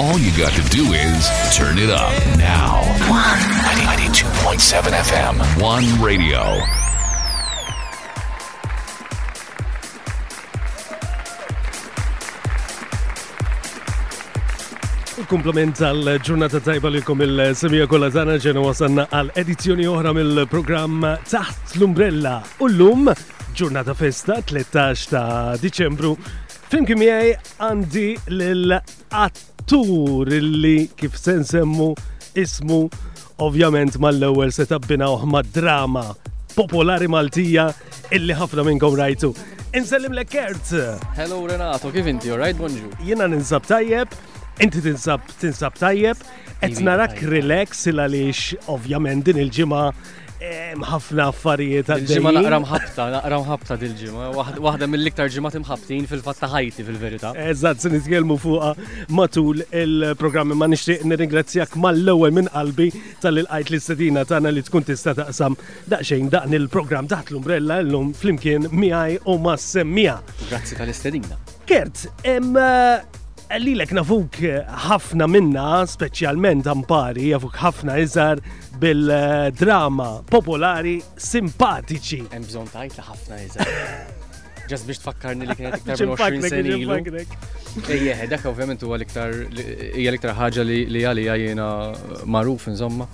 All you got to do is turn it up now. One 92.7 FM. One radio. Komplement għal ġurnata tajba li kom il-semija kolla tana ġena wasanna għal edizzjoni oħra mill-programm Taħt l-Umbrella. U l-lum ġurnata festa 13 ta' Diċembru Flimkien miegħi għandi lil attur illi kif se nsemmu ismu ovvjament mal-ewwel se tabbinaw ma' drama popolari Maltija illi ħafna minnkom rajtu. Insellim lek Kert. Hello Renato, kif inti? Alright, bonġu. Jiena ninsab tajjeb, inti tinsab tinsab tajjeb, qed narak relax il għaliex ovvjament din il-ġimgħa ħafna affarijiet għal ġimma naqra mħabta, naqra mħabta dil-ġimma. Waħda mill-iktar ġimgħat imħabtin fil-fatta ħajti fil-verità. Eżatt, se nitkellmu fuqha matul il-programmi ma nixtieq nirringrazzjak mal-ewwel minn qalbi tal-ilqajt li sedina tagħna li tkun tista' taqsam daqsxejn daqn il-programm taħt l-umbrella llum flimkien miegħi u ma' semmija. Grazzi tal-istedina. Kert, lilek nafuk ħafna minna, speċjalment ampari, jafuk ħafna iżar bil-drama popolari simpatiċi. Hemm bżonn tajt li ħafna iżar. Ġas biex tfakkarni li kienet iktar minn 20 sena ilu. Ejjeħ, dak ovvjament huwa l-iktar hija l-iktar ħaġa li għalija jiena magħruf insomma.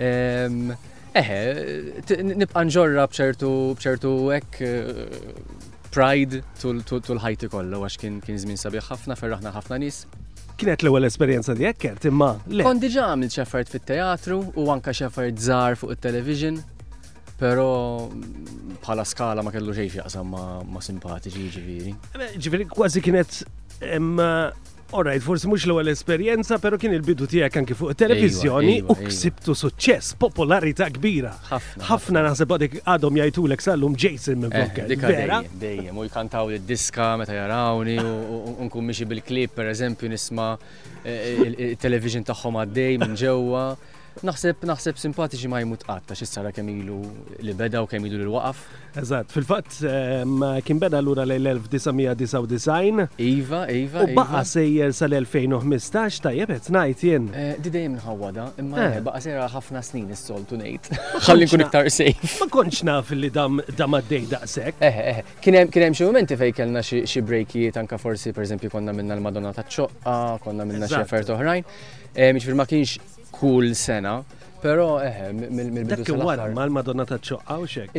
Eħe, nibqa' nġorra bċertu bċertu hekk Pride tul ħajti kollha għax kien kien żmien sabiħ ħafna ferraħna ħafna nies. Kienet l-ewwel esperjenza li jekkert imma le. Kont diġà għamilt xi affarijiet fit-teatru u anke xi affarijiet żgħar fuq it-television, però bħala skala ma kellu xejn x'jaqsam ma' simpatiċi ġifieri. Ġifieri kważi kienet All right, forsi mhux l-ewwel esperjenza, però kien il-bidu tiegħek anki fuq it-televiżjoni u ksibtu suċċess, popolarità kbira. Ħafna naħseb għadek għadhom jgħidulek sallum Jason minn Vokka. Eh, vera? Dejjem, u jkantaw id-diska meta jarawni u nkun miexi bil-klip, pereżempju nisma' eh, il-television tagħhom għaddej minn ġewwa. Naħseb, naħseb simpatiċi ma jmut qatt għax issara kemm ilu li beda u kemm ilu li waqaf. Eżatt, fil-fatt ehm, kien beda lura lejn l-1999. Iva, iva. U baqa' iva. sejjer sal-2015 tajjeb qed ngħid jien. Eh, di dejjem nħawwada, imma eh. baqa' sejra ħafna snin is-soltu ngħid. Ħalli nkun iktar sejf. Ma kontx naf li dam dam għaddej daqshekk. Eh, eh, eh. Kien hemm kien hemm xi momenti fejn kellna xi brejkijiet anke forsi pereżempju konna minna l-Madonna taċ-ċoqqa, konna minna xi affarijiet oħrajn. Eh, jiġifieri ma kienx kull sena, però eħe, eh, mill-bidu. Dak kien wara mal-Madonna ta' ċoqqa u xek.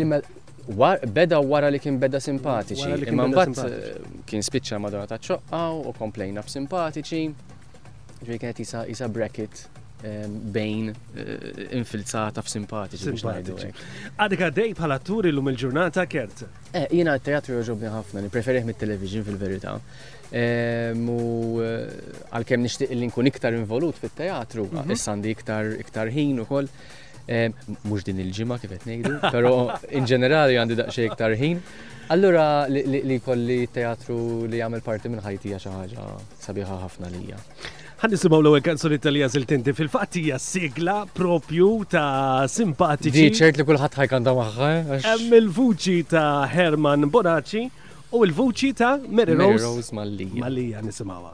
Beda wara li kien beda simpatiċi. Imma mbagħad eh, kien spiċċa Madonna ta' ċoqqa u komplejna b'simpatiċi. Ġej kienet jisa bracket ehm, bejn eh, infilzata f'simpatiċi. Simpatiċi. Għadek għaddej bħala turi l-lum il-ġurnata kert. Eh, jina teatru joġobni ħafna, nipreferih mit-television fil-verita. Ehm, u eh, għal-kem nishtiq li nkun iktar involut fil-teatru, mhm. issandi iktar, iktar ħin u koll. Ehm, Mux din il-ġimma kif qed ngħidu, però in ġenerali għandi daqsxejn iktar ħin. Allura li kolli teatru li jagħmel parti minn ħajti xi ħaġa sabiħa ħafna lija. Ħan nisimgħu l-ewwel kanzunetta li għażilt inti fil-fatt hija sigla propju ta' simpatiċi. Di ċert li kulħadd ħajkanta magħha. Eh, Hemm il-vuċi ta' Herman Bonaci u l-vuċi ta' Mary Rose Mallija. Mallija nisimgħuha.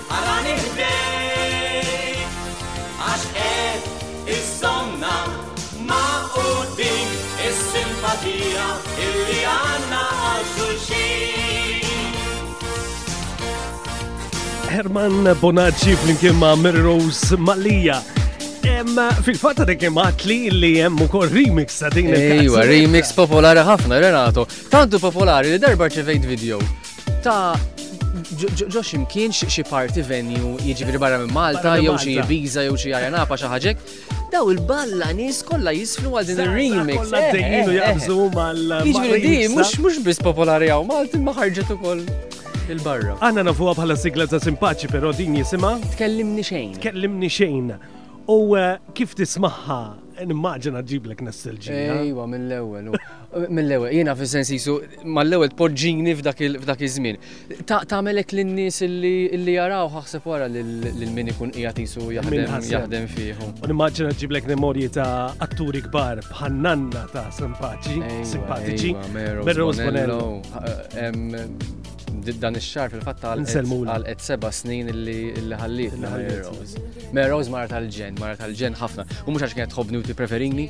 Arani ħdejk, għax qed iżżomna ma' quddiem is-simpatija illi għandna għal xulxin. Herman Bonacci flimkien ma' Mary Rose Malija. Fil-fatta dik imatli li hemm ukoll remix ta' din il-kanzunetta. Ejwa, remix popolari ħafna, Renato. Tantu popolari li darba ċevejt video Ta' ġo ximkien xi party venue jiġifieri barra minn Malta jew xi Ibiza jew xi Ajanapa xi ħaġek, daw il-balla nies kollha jisfnu għal din ir-remix. Kollha eh, dejjinu eh, eh. jaqbżu mal Jiġifieri di mhux mhux biss popolari hawn Malti ma ħarġet ukoll il-barra. Għanna nafuha bħala sigla ta' simpaċi però din jisimha. Tkellimni xejn. Tkellimni xejn. U kif tismaħħa Nimmaġina ġiblek nostalġija. Ejwa, mill-ewwel. Mill-ewwel, jiena fis-sens jisu mal-ewwel tpoġġini f'dak iż-żmien. Tagħmelek lin-nies li jaraw ħaħseb wara lil min ikun qiegħed jisu jaħdem fih. Nimmaġina ġiblek memorji ta' atturi kbar bħal nanna ta' San Paċi, simpatiċi. Merrow Bonello. dan ix-xar fil-fatt għal qed seba' snin li ħalliet Mary Rose. Mary Rose mara tal-ġen, mara tal-ġen ħafna. U mhux għax kienet tħobbni u tippreferini,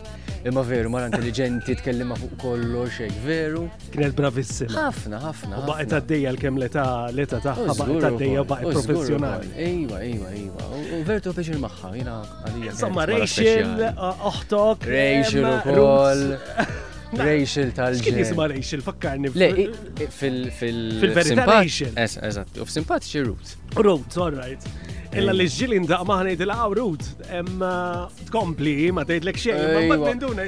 imma veru mara intelligenti tkellima fuq kollox xejn veru. Kienet bravissima. Ħafna, ħafna. U baqgħet għaddejja l-kemm l-età l-età tagħha baqgħet għaddejja baqgħet professjonali. Ejwa, ejwa, ejwa. U veru tu biex il-magħha, jiena għalija. Insomma, Rachel, oħtok. Rachel ukoll. Rachel tal-ġen. Kien jisma Rachel, fakkarni. Fil-verità nation. Eżatt, u f'simpatiċi root. Root, all right. Illa li ġili ndaq maħna jidil għaw root, uh, tkompli, ma tgħidlek xejn, ma ma tinduna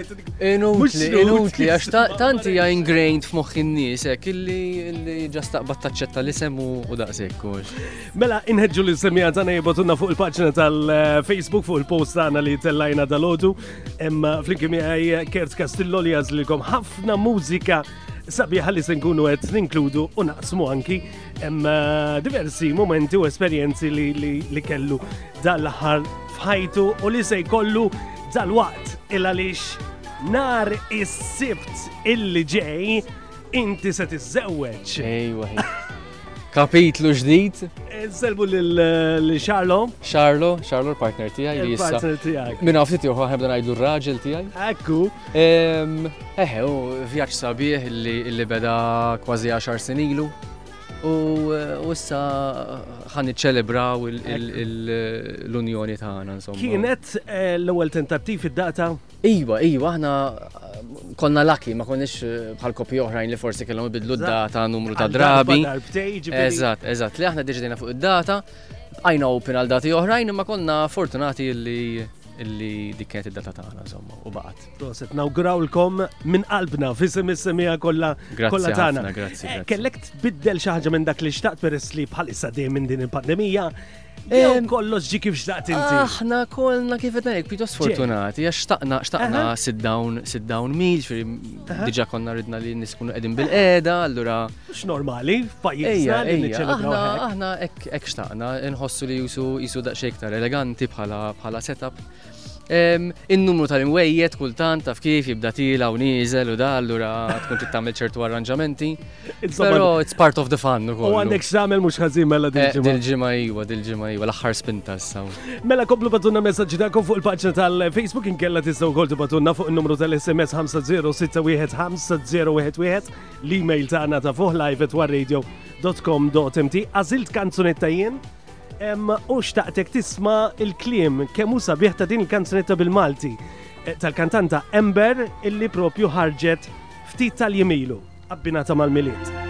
Inutli, inutli, għax tanti hija ingrained f'moħħ in-nies hekk illi ġast taqbad taċċetta l-isem u daqshekk kux. Mela inħeġġu li semija tagħna jibgħatulna fuq il-paġna tal-Facebook fuq il-post tagħna li tellajna dal-għodu. Flimkien miegħi Kert Castillo li għażlilkom ħafna mużika sabiħa li se nkunu qed ninkludu u naqsmu anki hemm eh, diversi momenti u esperjenzi li, li, li kellu dal-aħħar f'ħajtu u li se jkollu dal-waqt il għaliex nar is-sibt illi ġej inti se tiżżewweġ. Ejwa. Kapitlu ġdid. Eh, Selbu lil eh, Charlo. Charlo, Charlo l-partner tiegħi li jissa. Partner tiegħi. Minn hawn ftit ieħor ħebda ngħidu r-raġel tiegħi. Ekku. Eħe, u vjaġġ sabiħ li beda kważi 10 sin ilu. U eh, issa ħan iċċelebraw l-unjoni tagħna insomma. Kienet l-ewwel tentattiv id-data? Iwa, iwa, aħna konna laki, ma konniex eh, bħal kopi oħrajn li forsi kellhom ibidlu d-data numru ta' drabi. Eżatt, eżatt, li aħna diġdejna fuq id-data, għajna open għal dati oħrajn, imma konna fortunati li illi dik kienet id-data tagħna insomma u baqgħet. Proset nawgrawlkom minn qalbna fisim is-semija kollha kollha tagħna. Eh, kellek tbiddel xi ħaġa minn dak li xtaqt peress li bħalissa dejjem minn din il-pandemija Jew kollox ġi kif xtaqt inti. Aħna kollna kif qed ngħid pjuttost sfortunati għax xtaqna xtaqna sit down sit down meal, ġifieri diġà konna ridna li niskunu qegħdin bil-qiegħda, allura. Mhux normali f'pajjiżna li niċċelebraw. Aħna hekk xtaqna, inħossu li jusu jisu daqsxejn iktar eleganti bħala setup. In-numru tal-imwejjed kultant taf kif jibda tila u nieżel u da allura tkun trid tagħmel ċertu arranġamenti. Però it's part of the fun ukoll. U għandek x'tagħmel mhux ħażin mela eh, dil-ġimgħa. Dil-ġimgħa iwa, dil-ġimgħa iwa, l-aħħar spinta issa. Mela komplu batunna messaġġi tagħkom fuq il-paġna tal-Facebook inkella tistgħu wkoll tibatunna fuq in-numru tal-SMS 50615011 l-email tagħna ta' fuq live@warradio.com.mt. Għażilt kanzunetta jien U xtaqtek tisma' il-kliem kemm hu sabiħ ta' din il-kanzunetta bil-Malti tal-kantanta Ember illi propju ħarġet ftit tal-jiem ilu abbinata mal-Milied.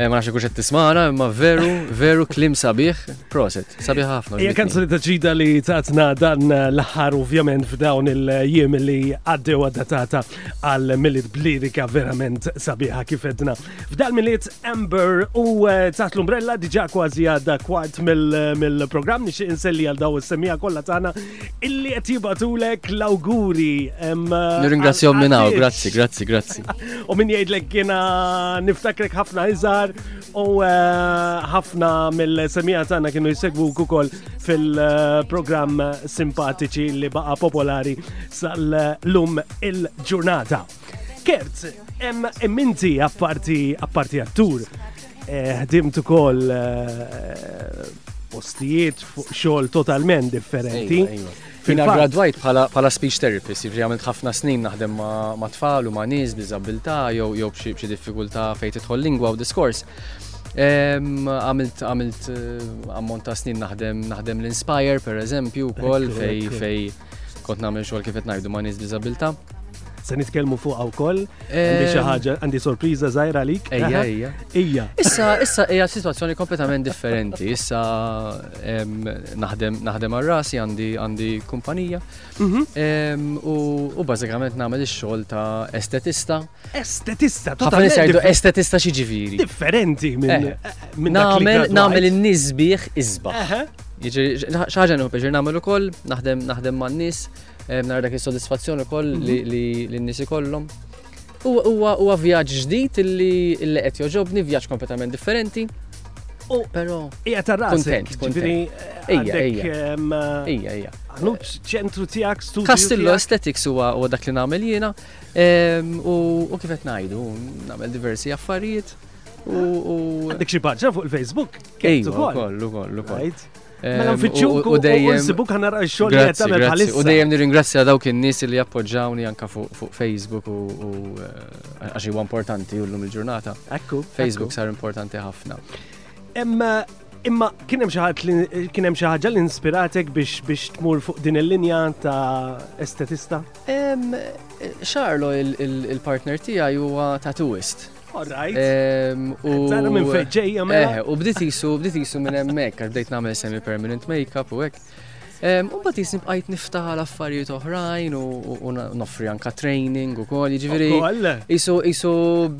Eh, ma nafx kuxet tismana, imma veru, veru klim sabiħ, proset, sabiħ ħafna. Ija kanzoni ta' ġida li tatna dan eh, l-ħar ovvjament f'dawn il-jiem li għaddew għaddatata għal milit blirika verament sabiħa kifedna. F'dal milit Amber u eh, taħt l-umbrella diġa kważi għadda kwart mill-program nixi inselli għal daw s semija kollha tagħna illi qed jibatulek l-awguri. Eh, Nirringrazzjahom minn hawn, grazzi, grazzi, grazzi. U min jgħidlek kiena niftakrek ħafna iżgħar u eh, ħafna mill-semija tagħna kienu jsegwu ukoll fil-programm simpatiċi li baqa' popolari sal-lum il-ġurnata. Kert, hemm minti apparti apparti attur Eh, ħdimt ukoll eh, postijiet fuq xogħol totalment differenti. Fina gradwajt bħala speech therapist, jifri għamilt ħafna snin naħdem ma' tfal u ma' nies b'diżabilità jew jew b'xi diffikultà fejn tidħol lingwa u diskors. Għamilt għamilt eh, ammont ta' snin naħdem naħdem l-Inspire per eżempju wkoll fej fej kont nagħmel xogħol kif qed ngħidu ma' nies b'diżabilità. Se nitkellmu fuqha wkoll. Għandi xi ħaġa, għandi sorpriża żgħira għalik. Ejja, ejja. Ejja. Issa, issa hija sitwazzjoni kompletament differenti. Issa naħdem naħdem għal rasi għandi għandi kumpanija. Mhm. U bażikament nagħmel ix-xogħol ta' estetista Estetista, totalment. Ħafna jgħidu estetista xi ġifieri. Differenti minn eh, eh, minn nagħmel nagħmel in-nies bih isbaħ. Jiġri xi ħaġa nieħu peġir nagħmel ukoll, naħdem naħdem man-nies, eh, nara dak is-sodisfazzjon ukoll li mhm. n-nies ikollhom. Huwa vjaġġ ġdid li qed joġobni, vjaġġ kompletament differenti. U però. Ija tarrasek. Kontent. Ija, ija. Ija, ija. Għanux ċentru tijak, studio. Castillo Aesthetics huwa dak li namel jiena, U kif qed ngħidu, nagħmel diversi affarijiet u. Għandek xi paġna fuq il-Facebook? Kif ukoll, ukoll, ukoll. Mela nfittxu u dejjem nsibuk ħanar xogħol li tagħmel bħalissa. U dejjem nirringrazzja dawk in-nies li jappoġġawni anke fuq Facebook u eh, għax huwa importanti llum il-ġurnata. Ekku. Facebook sar importanti ħafna. Imma imma kien hemm xi ħadd li kien hemm xi ħaġa li inspiratek biex biex tmur fuq din il-linja ta' estetista? Xarlo, il-partner tiegħi huwa tatuist. Alright. Tara minn feġġejja mela. Eh, u bdiet jisu, bdiet jisu minn hemmhekk, għax bdejt nagħmel semi-permanent make-up u hekk. U bat jisni bqajt niftaħ l affarijiet oħrajn u noffri anka training u kol, ġiviri. Isu, isu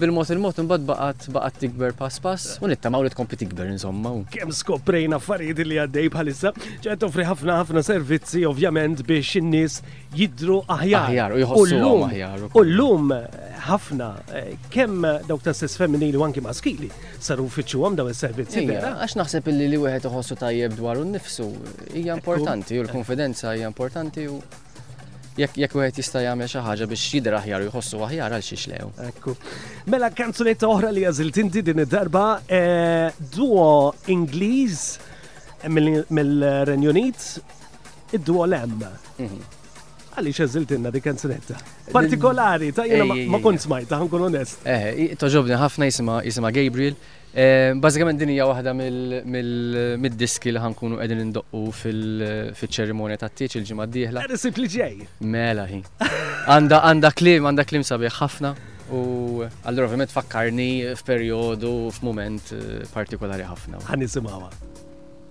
bil-mot il-mot, mbagħad baqat baqat tikber pass pass u nittamaw li tkompli tikber insomma. Kemm skoprejna affarijiet li għaddej bħalissa, ġed toffri ħafna ħafna servizzi ovvjament biex in-nies jidru aħjar. U llum aħjar. U llum ħafna eh, kemm dawk ta' sess femminili u anki maskili saru fiċċuhom daw is-servizzi. Għax naħseb illi li wieħed iħossu tajjeb dwar u nnifsu hija importanti u l-konfidenza hija importanti u jekk jekk wieħed jista' jagħmel xi ħaġa biex jidher aħjar u jħossu aħjar għal xiex lew. Ekku. Mela kanzunetta oħra li għażilt inti din id-darba eh, duo Ingliż mill-Renju Unit Id-Duolem. Għaliex għażiltilna dik kanzunetta? Partikolari, ta' jiena ma kont smajta, ħankun onest. Eh, toġobni ħafna jisima jisima Gabriel. Eh, bażikament din hija waħda mid-diski li ħankunu qegħdin indoqqu fil-ċerimonja tat-tieġ il-ġimgħa d-dieħla. Erisib li ġej. Mela hi. Għandha għandha klim, għandha klim sabiħ ħafna. U allura ovvjament fakkarni f'perjodu, f'mument eh, partikolari ħafna. Ħan nisimgħuha.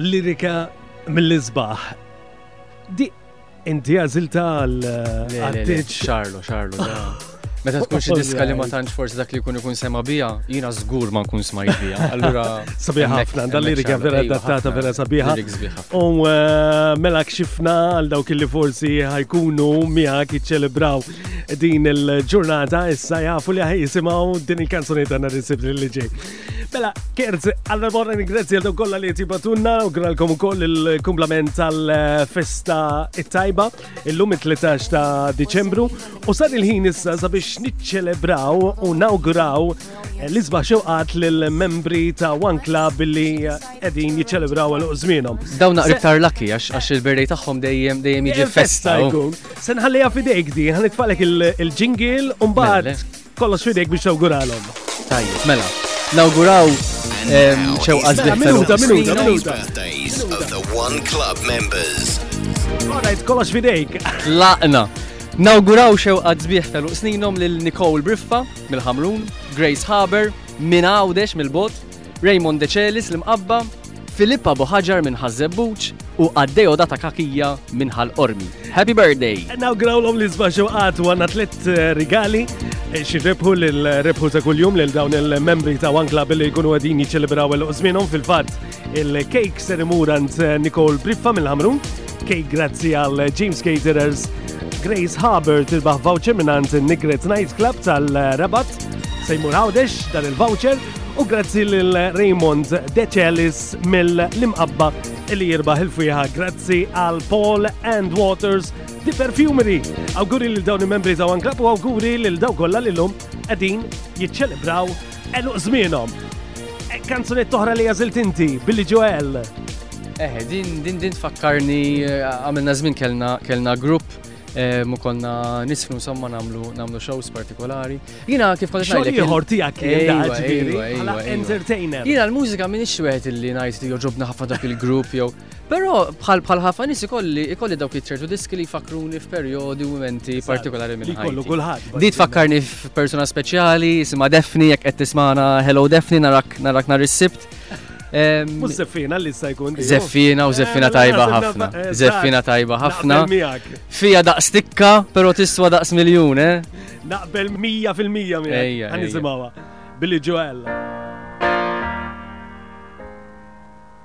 Lirika mill-isbaħ. Di inti għazilta għal-għattiċ. Xarlu, xarlu. Meta tkun xi diska li ma tantx forsi dak li jkun ikun sema bija, jiena żgur ma nkun smajt bija. Allura sabiħa ħafna, dan lirika vera adattata vera sabiħa. U eh, mela kxifna għal dawk li forsi ħajkunu miegħek iċċelebraw din il-ġurnata issa jafu li ħajjisimgħu din il-kanzunetta nhar is-sibt li ġej. Mela, kerz, għalla borra ringrazzja l kolla li jtibatunna u gralkom u koll il-kumplament tal-festa it-tajba il-lum 13 ta' Deċembru u sar il-ħin issa sabiex niċċelebraw u nawguraw L-isbaħ xewqat lill-membri ta' One Club billi qegħdin jiċċelebraw għal żmienhom. Dawn naqra iktar laki għax il-birrej tagħhom dejjem dejjem jiġi festa. Se nħallija fidejk din, ħan nitfalek il-ġingil u mbagħad kollox fidejk biex tawguralhom. Tajjeb, mela. Nawguraw xewqa żbieħ. Mela, minuta, minuta, minuta. of the One Club members. All right, kollox fidejk. Laqna. Nawguraw xew għadżbieħ tal-uqsninom lil Nicole Briffa mill-Ħamrun, Grace Haber minn Għawdex mill-bogħod, Raymond Decelis l-Imqabba, Philip Abu Ħaġar minn Ħaż-Żebbuġ u Addeodata Kakija minn Ħal Qormi. Happy birthday! Nawgrawlhom li sbaħ xewqat u għandna tliet eh, rigali eh, xi rebħu lil rebħu ta' kuljum lil dawn il-membri ta' One Club li jkunu għadin jiċċelebraw il żmienhom fil-fatt il-kejk ser imur għand eh, Nicole Briffa mill-Ħamrun Kej grazzi għal James Caterers, Grace Harbour tilbaħ voucher minant Nigret Night Club tal-Rabat, Sejmur Għawdex dan il-voucher u grazzi lil Raymond Decelis mill-imqabba li jirbaħ il-fwiħa grazzi għal Paul and Waters di Perfumery. Awguri lil dawn il-membri ta' One Club u awguri lil daw kollha lilhom qegħdin jiċċelebraw Eluq żmienhom. E, kanzunet toħra li jażilt inti, Billy Joel. Eħe, din din din tfakkarni e, għamilna żmien kellna kellna grupp e, mu konna nisfnu insomma namlu namlu shows partikolari. Jina kif kont Xogħol ngħidlek. ieħor tiegħek kien Ejwa, da, ġifieri, ejwa, ejwa, bħala ejwa. entertainer. Jina l-mużika minix wieħed li ngħid li joġobna ħafna dak il-grupp jew Però bħal bħal ħafna nies ikolli ikolli dawk iċ-ċertu diski li jfakkruni f'perjodi u momenti partikolari minn ħajti. kulħadd. Di tfakkarni f'persuna speċjali, isima Defni, jekk qed tismana Hello Defni, narak narak nar is-sibt. U zeffina li sta jkun. Zeffina u zeffina eh, tajba ħafna. Zeffina tajba ħafna. Fija daqs tikka, pero tiswa daqs miljun, eh? Naqbel 100% miegħek. Għan nisimawa. Billy Joel.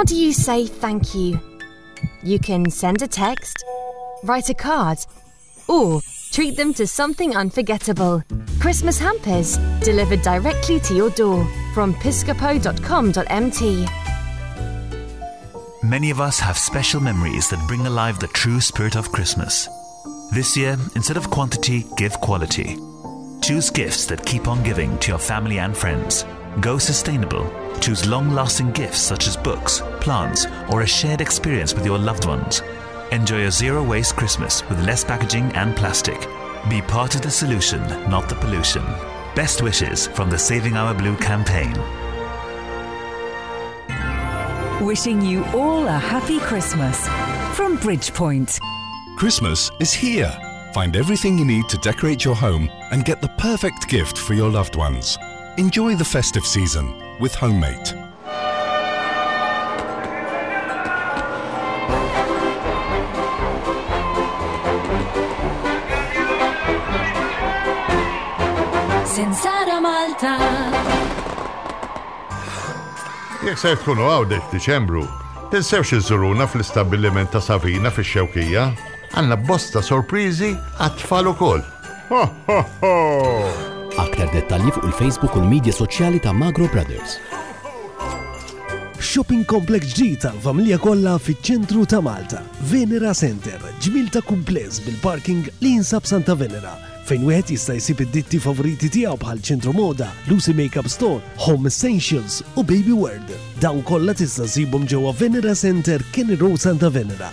How do you say thank you? You can send a text, write a card, or treat them to something unforgettable. Christmas hampers delivered directly to your door from piscopo.com.mt. Many of us have special memories that bring alive the true spirit of Christmas. This year, instead of quantity, give quality. Choose gifts that keep on giving to your family and friends. Go sustainable. Choose long lasting gifts such as books, plants, or a shared experience with your loved ones. Enjoy a zero waste Christmas with less packaging and plastic. Be part of the solution, not the pollution. Best wishes from the Saving Our Blue campaign. Wishing you all a happy Christmas from Bridgepoint. Christmas is here. Find everything you need to decorate your home and get the perfect gift for your loved ones. Enjoy the festive season with Homemate. Sinsara Malta. Jekk se tkunu għawdex Diċembru, tinsewx iżuruna fl-istabbiliment ta' Savina fix-Xewkija. Għandna bosta sorpriżi għat-tfal ukoll. Aktar dettalji fuq il-Facebook u l-media soċjali ta' Magro Brothers. Shopping complex ġdid għall-familja kollha fiċ-ċentru ta' Malta. Venera Center, ġmil ta' kumpless bil-parking li jinsab Santa Venera fejn wieħed jista' jsib id-ditti favoriti tiegħu bħal Ċentru Moda, Lucy Makeup Store, Home Essentials u Baby World. Dawn kollha tista' nsibhom ġewwa Venera Center Kenny Road Santa Venera.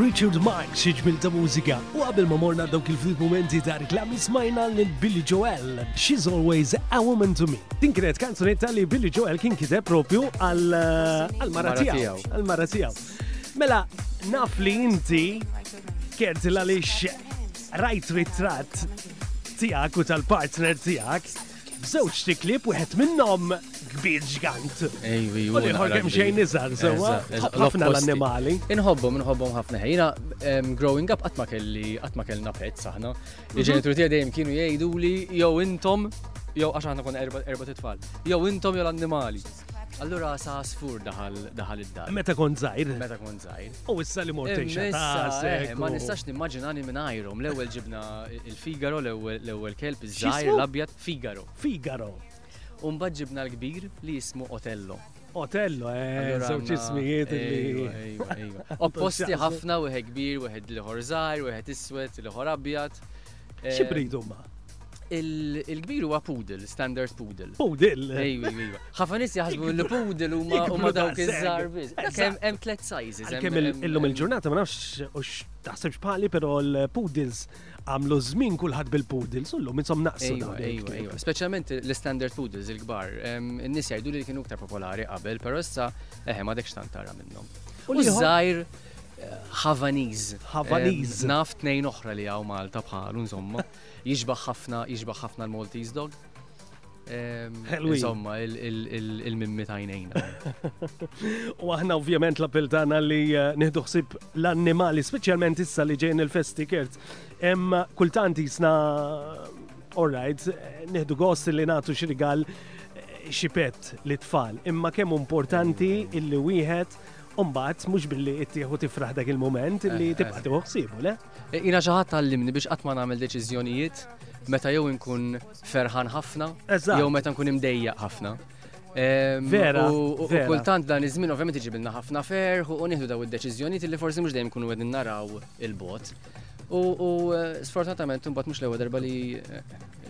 Richard Marx xiġbil ta' mużika u qabel ma morna dawk il-ftit momenti ta' reklami smajna lil Billy Joel, She's Always a Woman to Me. Din kienet kanzunetta li Billy Joel kien kiteb propju għal-mara eh, tiegħu. Għal-mara tiegħu. Mela, naf li inti kerti l-għalix rajt ritrat tijak u tal-partner tijak, b'żewġ tiklieb wieħed minnhom kbir ġgant. Ejwi, u l-ieħor kemm xejn iżgħar sewwa. Tħobb ħafna l-annimali. Inħobbhom, inħobbhom ħafna ħejna. Growing up qatt ma kelli qatt ma kellna pets aħna. Mhm. Il-ġenituri tiegħi dejjem kienu jgħiduli jew intom jew għax aħna konna erba' titfal. Jew intom jew l-annimali. Allura sa sfur daħal id-dar. Meta kont żgħir? Meta kont żgħir. U issa li mort tgħixha ta' Ma nistax nimmaġinani mingħajrhom. L-ewwel ġibna il-Figaro, l-ewwel kelb iż-żgħir l-abjad Figaro. Figaro. U mbagħad ġibna l-kbir li jismu Otello. Otello, eh, żewġ ismijiet li. Opposti ħafna wieħed kbir, wieħed liħor żgħir, wieħed iswed, liħor abjad. Xi breed huma? Il-kbir huwa poodle, standard poodle. Poodle? Ejwa, ejwa. Ħafna nies jaħsbu li poodle huma huma dawk iż-żgħar biss. Kemm hemm tliet sizes. Kemm illum il-ġurnata ma nafx u taħsibx bħali però l-poodles għamlu żmien kulħadd bil-poodles u llum insom naqsu. Speċjalment l-standard poodles il-kbar. In-nies jgħidu li kienu iktar popolari qabel, però issa eħe eh, ma dekx tant tara minnhom. U l-żgħir Havaniż. Havaniż. Naf tnejn oħra li hawn Malta bħalu, insomma. Jixbaħ ħafna, jixbaħ ħafna l-Maltese dog. Insomma, il-mimmi tajnejna. U aħna ovvjament la peltana li eh, nieħdu ħsib l-annimali, speċjalment issa li ġejn il-festi kert. Hemm kultant jisna all right, eh, nieħdu gost li nagħtu xi rigal eh, xi pet li tfal. Imma kemm importanti illi wieħed U mbagħad mhux billi ittieħu tifraħ dak il-mument li eh, eh. tibqa' tieħu ħsiebu, le? Eh, jiena xi ħadd għallimni biex qatt ma nagħmel deċiżjonijiet meta jew inkun ferħan ħafna jew meta nkun imdejjaq ħafna. Ehm, vera. U kultant dan iż-żmien ovvjament iġibilna ħafna ferħ u nieħdu daw id-deċiżjonijiet li forsi mhux dejjem kunu qegħdin naraw il-bot. U sfortunatament imbagħad mhux l-ewwel darba li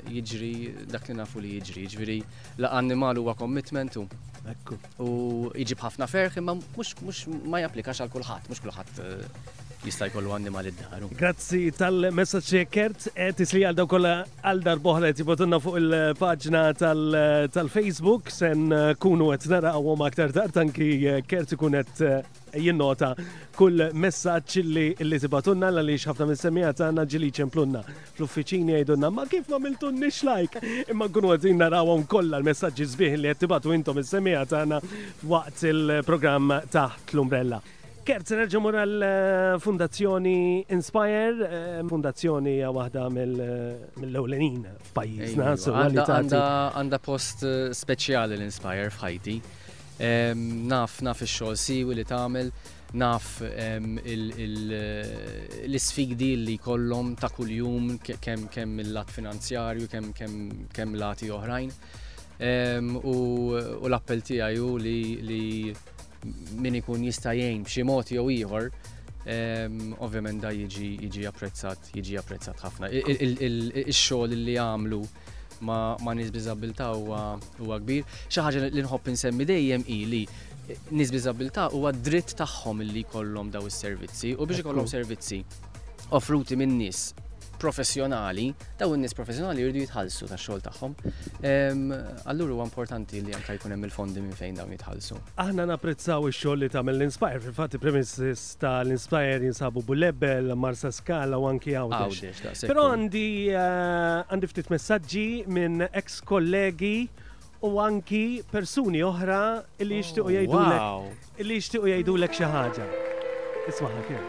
jiġri dak li nafu li jiġri, ġifieri la annimal huwa commitment u. Ekku. u jġib ħafna ferħ imma mhux ma japplikax għal kulħadd, mhux kulħadd eh, jista' jkollu annimal id-daru. Grazzi tal-messaġġ jekkert, eh, tisli għal kollha għal darbohra tibotunna fuq il-paġna tal-Facebook sen eh, kunu qed narawhom aktar tard anki kert ikun qed jinnota kull messaġġ li tibatunna għaliex ħafna minn semmija tagħna ġili ċemplunna fl-uffiċini jgħidulna ma kif ma miltunnix like imma nkunu qed narawhom kollha l-messaġġi sbieħ li qed tibatu intom is-semmija tagħna waqt il-programm taħt l-umbrella. Kerz nerġa' mur għall-Fundazzjoni eh, Inspire, eh, fundazzjoni hija waħda mill-ewlenin f'pajjiżna. Għandha post eh, speċjali l-Inspire f'Ħajti. Naf, naf ix-xogħol siewi li tagħmel, naf l-isfidi li jkollhom ta' kuljum kemm mil-lat finanzjarju, kemm lati oħrajn. U l-appell tiegħi hu li min ikun jista' jgħin b'xi mod jew ieħor, ovvjament dan jiġi apprezzat, jiġi apprezzat ħafna. Ix-xogħol li għamlu, ma' nies biżabilità huwa kbir. Xi ħaġa li nħobb insemmi dejjem hi li nies biżabilità huwa dritt tagħhom li jkollhom daw is-servizzi u biex ikollhom servizzi offruti minn nies professjonali, daw in-nies professjonali jridu jitħallsu tax-xogħol tagħhom. Allura huwa importanti li anke jkun hemm il-fondi minn fejn dawn jitħallsu. Aħna napprezzaw ix-xogħol li tagħmel l-Inspire, fil-fatt il-Prim ta' l-Inspire jinsabu Bullebel, Marsa Skala u anki Għawdex. Pero għandi għandi ftit messaġġi minn ex kollegi u anki persuni oħra li jixtiequ oh, jgħidulek li jixtiequ jgħidulek xi ħaġa. Isma' ħafna.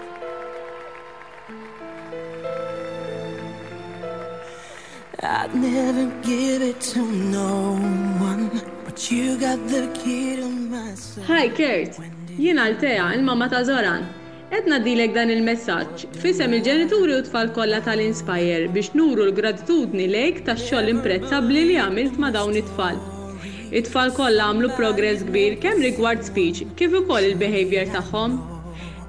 I'd never give it to no one, but you got the key to my soul. Hi Kurt, jien Althea, il-mamma ta' Zoran. Qed ngħaddilek dan il-messaġġ f'isem il-ġenituri u t-tfal kollha tal-Inspire biex nuru l-gratitudni lejk tax-xogħol imprezzabbli li għamilt ma' dawn it-tfal. It-tfal kollha għamlu progress kbir kemm rigward speech kif ukoll il-behaviour tagħhom.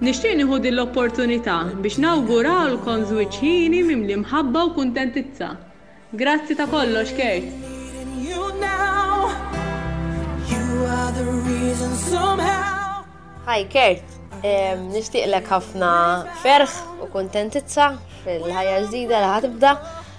Nixtieq nieħu din l-opportunità biex nawguralkom żwieġ hieni mimli mħabba u kuntentizza. Grazzi ta' kollox, Kurt. Hi Kurt, nixtieqlek ħafna ferħ u kuntentizza fil-ħajja l-ġdida li ħa tibda.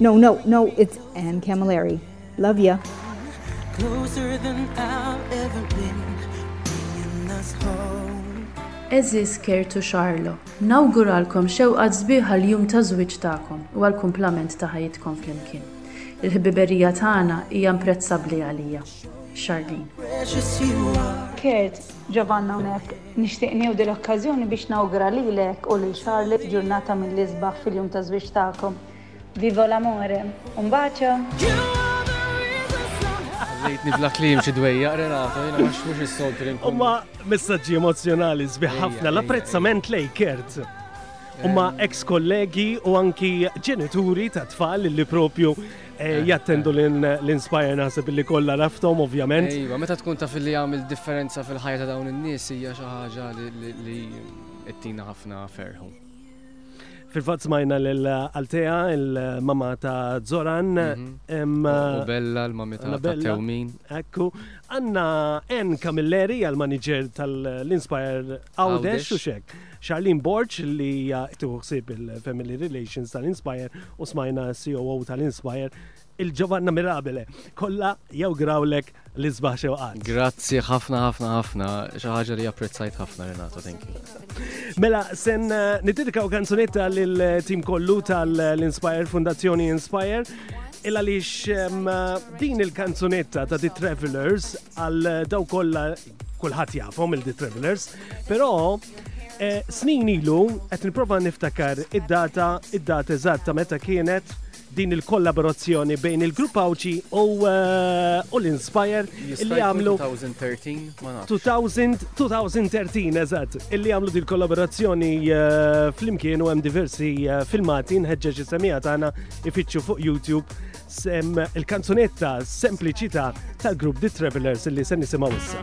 No no no it's Ann Camilleri. Love ya. Closer than I've ever been, bringing us home. Għeżież Kurt u Charlo, nawguralkom xewqat sbieħ għall-jum ta' żwieġ tagħkom u għall-kumplament ta' ħajjitkom flimkien. Il-ħbiberija tagħna hija imprezzabbli għalija. Charlene. Precious you are. Kurt, ġabanna hawnhekk, nixtieq nieħdu l-okkażjoni biex nawgura lilek u lil Charlotte ġurnata mill-isbaħ fil-jum ta' żwieġ tagħkom. Vivo l'amore, un bacio! Ħallejtni bla kliem xi dwejjaq Renato, jiena ma xfux is-solt li nkun. Huma messaġġi emozjonali sbieħ ħafna l-apprezzament lej Kert. Huma eh. ex kollegi u anki ġenituri ta' tfal li propju eh, eh, jattendu l-inspire nasib li kollha raftom ovvjament. Iva, meta tkun taf li jagħmel differenza fil-ħajja ta' dawn in-nies hija xi ħaġa li qed tina ħafna ferħu. Fil-fatt smajna l-Altea, il-mama ta' Zoran. Mhm. U Bella, l-mami ta' Tewmin. Ekku. Għanna N. Camilleri, għal-manager tal-Inspire Għawdex u xek. Charlene Borch li jgħajtu xsib il-Family Relations tal-Inspire u smajna COO e tal-Inspire il-Ġovanna Mirabile. Kolla jew grawlek li sbaħ xewqat. Grazzi ħafna ħafna ħafna, xi ħaġa li apprezzajt ħafna Renato, thank you. Mela, sen eh, nitirkaw kanzunetta lill-tim kollu tal-Inspire, Fundazzjoni Inspire, illa li din il-kanzunetta ta' The Travelers għal daw kollha kulħadd jafhom il-The Travelers, però eh, snin ilu qed nipprova niftakar id-data id-data eżatta meta kienet din il-kollaborazzjoni bejn il-Grupp Għawdxi u uh, l-Inspire li għamlu 2013 ma 2013 eżatt illi għamlu din kollaborazzjoni uh, flimkien u hemm diversi uh, filmati nħeġġeġ is-semija tagħna ifittxu fuq YouTube sem il-kanzunetta sempliċità tal-grupp The Travelers illi se nisimgħu issa.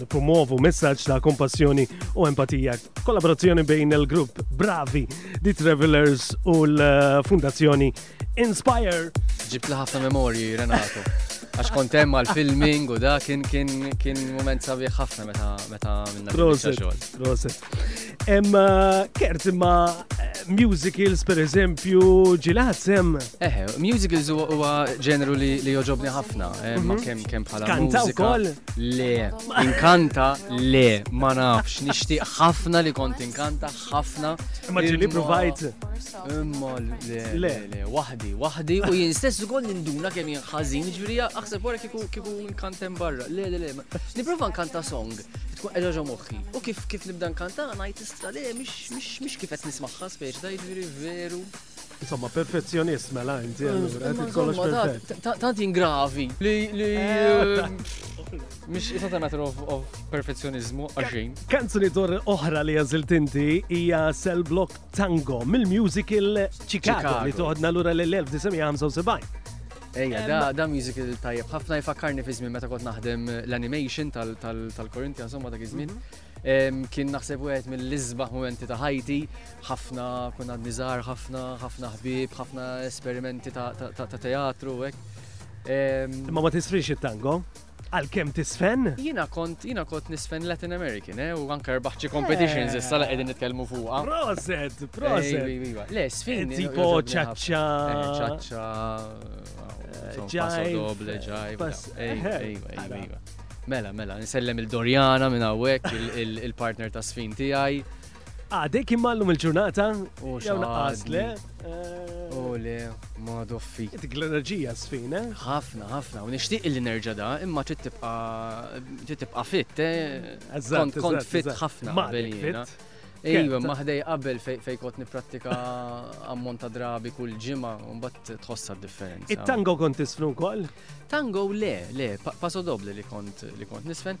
Nipromuovu messaġġ ta' kompassjoni u empatija. Kollaborazzjoni bejn il-grupp Bravi, The Travelers u l-Fundazzjoni Inspire. Ġibt li ħafna memorji, Renato. Għax kontem għal filming u da kien kien kien moment sabiħ ħafna meta meta minna. Proset, proset. Emma, eh, kerz imma eh, musicals per eżempju ġilat sem. Eħe, musicals huwa ġeneru li joġobni ħafna, eh, ma mhm. kemm kemm bħala. Kanta wkoll? Le, inkanta le, ma nafx, nixtieq ħafna li kont inkanta ħafna. Ma ġili provajt. Imma le, le, le, waħdi, waħdi u jien stess ukoll ninduna kemm jien ħażin, ġifieri aħseb wara kieku kieku nkantem barra. Le, le, le, nipprova nkanta song. tkun qed ġo moħħi. U kif kif nibda nkanta ngħid istra le mhix kif qed nismagħha speċi ta' jiġri veru. Insomma, perfezzjonist mela inti eh, allura qed kollox perfett. Tant ingravi li li eh, eh, Mish, it's not a matter of, of perfezzjonizmu għaxin. Kanzuni dor oħra li għazilt inti hija Cell Block Tango mill-musical Chicago li toħodna l-ura l-1975. Ejja, da, da musical tajjeb. ħafna jfakkarni fi żmien meta kont naħdem eh, l-animation tal-Korinti, insomma dak iż-żmien. Mhm. Kien naħseb wieħed mill-isbaħ momenti ta' ħajti, ħafna kuna nizar, ħafna ħafna ħbieb, ħafna esperimenti ta' teatru hekk. Imma ma tisrix it-tango? Għalkemm tisfen? Jiena kont, jiena kont nisfen Latin American, eh, u anka rbaħt xi competitions eh. issa li qegħdin nitkellmu fuqha. Proset, eh, proset. Iva, le, sfin. Eh, tipo ċaċċa. ċaċċa. Ġaj. Doble, ġaj. Iva, iva, iva. Mela, mela, nsellem il-Dorjana minn hawnhekk, il-partner ta' sfin tiegħi. Għadek immallum il-ġurnata? U xaw naqqas le? U le, ma doffi. Dik l-enerġija sfina? Eh? ħafna, ħafna. U nixtieq li nerġa' da, imma trid tibqa' fit, eh? Kont fit ħafna. Ma fit. Ejwa, maħdej qabel fej kot niprattika ammont ta' drabi kull ġimma, mbagħad tħossha differenza. It-tango kont tisfnu wkoll? Tango le, le, paso doble li kont li kont nisfen,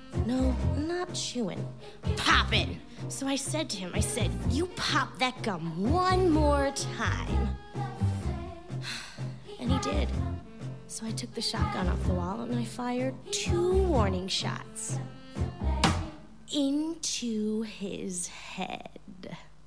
No, not chewing, popping. So I said to him, I said, You pop that gum one more time. And he did. So I took the shotgun off the wall and I fired two warning shots into his head.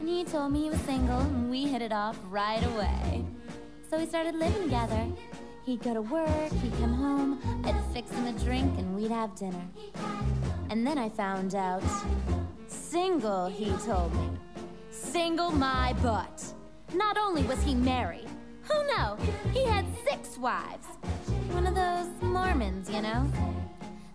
And he told me he was single, and we hit it off right away. So we started living together. He'd go to work, he'd come home, I'd fix him a drink, and we'd have dinner. And then I found out. Single, he told me. Single my butt. Not only was he married, who oh no, he had six wives. One of those Mormons, you know?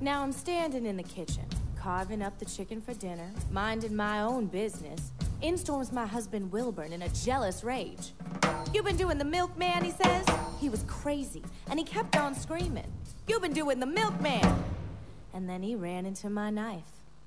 Now I'm standing in the kitchen carving up the chicken for dinner, minding my own business. In storms my husband Wilburn in a jealous rage. You've been doing the milkman, he says. He was crazy, and he kept on screaming. You've been doing the milkman! And then he ran into my knife.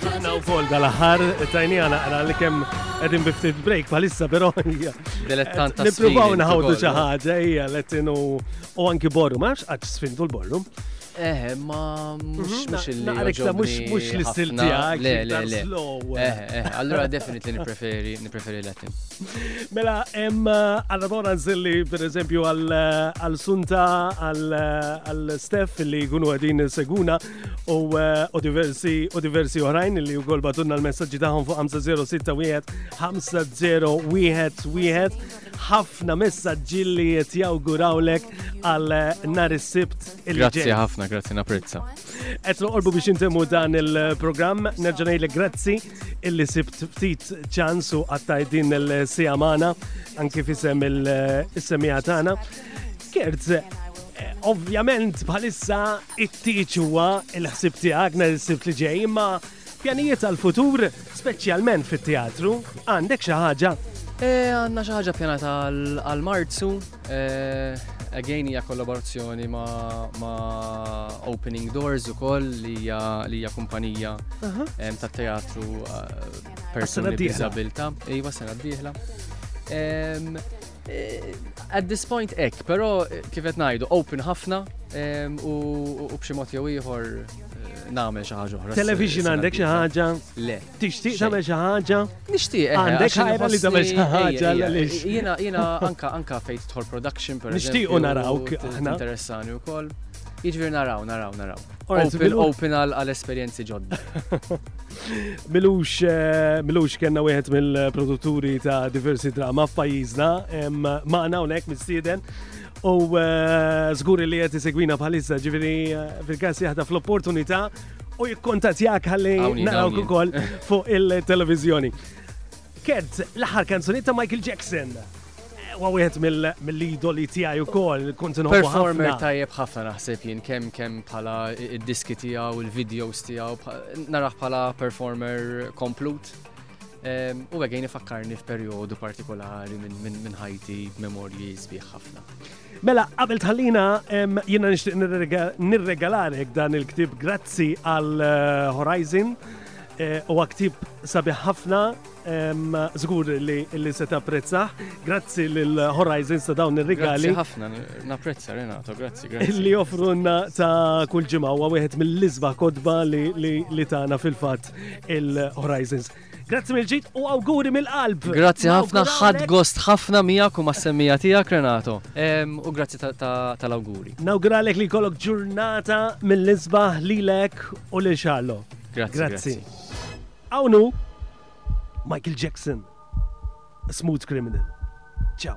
Aħna wkoll dal-aħħar tajnija naqra li kemm qegħdin bi ftit break bħalissa però hija. Dilettant ta' Nippruvaw naħawdu xi ħaġa hija letin u anki borru, ma nafx qatt sfintu l-borru. Eh, ma mux mhm. mux il-li. Naqrek ta' mux mux l-istil tijak. Le, le, le. Eh, eh, allora definitely nipreferi, nipreferi Latin. Mela, em, għalla dora nżilli, per eżempju, għal-sunta, għal-stef li gunu għadin seguna, u eh, diversi u diversi oħrajn li wkoll batunna l-messaġġi tagħhom fuq 5061 5011 ħafna messaġġi li qed jawgurawlek għal eh, nhar is-sibt il Grazzi ħafna, grazzi napprezza. Qed noqolbu biex intemmu dan il-programm, nerġa' ngħidlek grazzi illi sibt ftit ċans u qattaj din il-sija magħna anki fisem il-semija eh, tagħna. Scherz, ovvjament bħalissa it-tiċ huwa il-ħsib tiegħek nhar is-sibt li ġej, imma pjanijiet għal-futur, speċjalment fit-teatru, għandek xi ħaġa? Eh, għandna xi ħaġa pjanata għal-Marzu, eh, again hija kollaborazzjoni ma', ma Opening Doors ukoll li hija kumpanija ta' teatru eh, persuni b'diżabilità. Iva sena d-dieħla. At this point ek, pero kifet najdu, open ħafna u b'xi mod jew ieħor nagħmel xi ħaġa oħra. Television għandek xi ħaġa? Le. Tixtieq tagħmel xi ħaġa? Nixtieq. Eh, għandek ħajra li tagħmel xi ħaġa għaliex. Jiena jiena anka anka fejn tidħol production per Nixtiequ narawk aħna. Interessani wkoll. Jiġri naraw, naraw, naraw. Open għal-esperjenzi ġodda. Milux, eh, milux kena wieħed mill-produtturi ta' diversi drama f'pajjiżna, maħna unek mistieden u zgur eh, li għet segwina bħalissa ġiviri eh, fil-kas jahda fl-opportunità u jikkontatjak għalli naraw kukol fuq il-televizjoni. Kent, l-aħħar kanzuniet ta' Michael Jackson. Wa wieħed mill-idoli tiegħi wkoll, kont inħobbu ħafna. Performer tajjeb ħafna naħseb jien kemm kemm bħala id-diski tiegħu, il-videos tiegħu, naraħ bħala performer komplut. Ehm, u għegħin ifakkarni f'perjodu partikolari minn ħajti b'memorji sbieħ ħafna. Mela, qabel tħallina, jiena nixtieq nirregalarek dan il-ktib grazzi għal eh, Horizon eh, u għaktib sabiħ ħafna Zgur li li se tapprezzaħ. Grazzi lil Horizon sa dawn ir-rigali. Grazzi ħafna, napprezza Renato, grazzi, grazzi. Li offrunna ta' kull ġimgħa huwa wieħed mill-isba kodba li tagħna fil-fatt il-Horizons. Grazzi mill-ġid u awguri mill-qalb. Grazzi ħafna, ħad gost ħafna miegħek u mas-semmija tiegħek Renato. U grazzi tal-awguri. Nawguralek li kollok ġurnata mill-isbaħ lilek u lil Xarlo. Grazzi. Awnu Michael Jackson, Smooth Criminal. Ciao.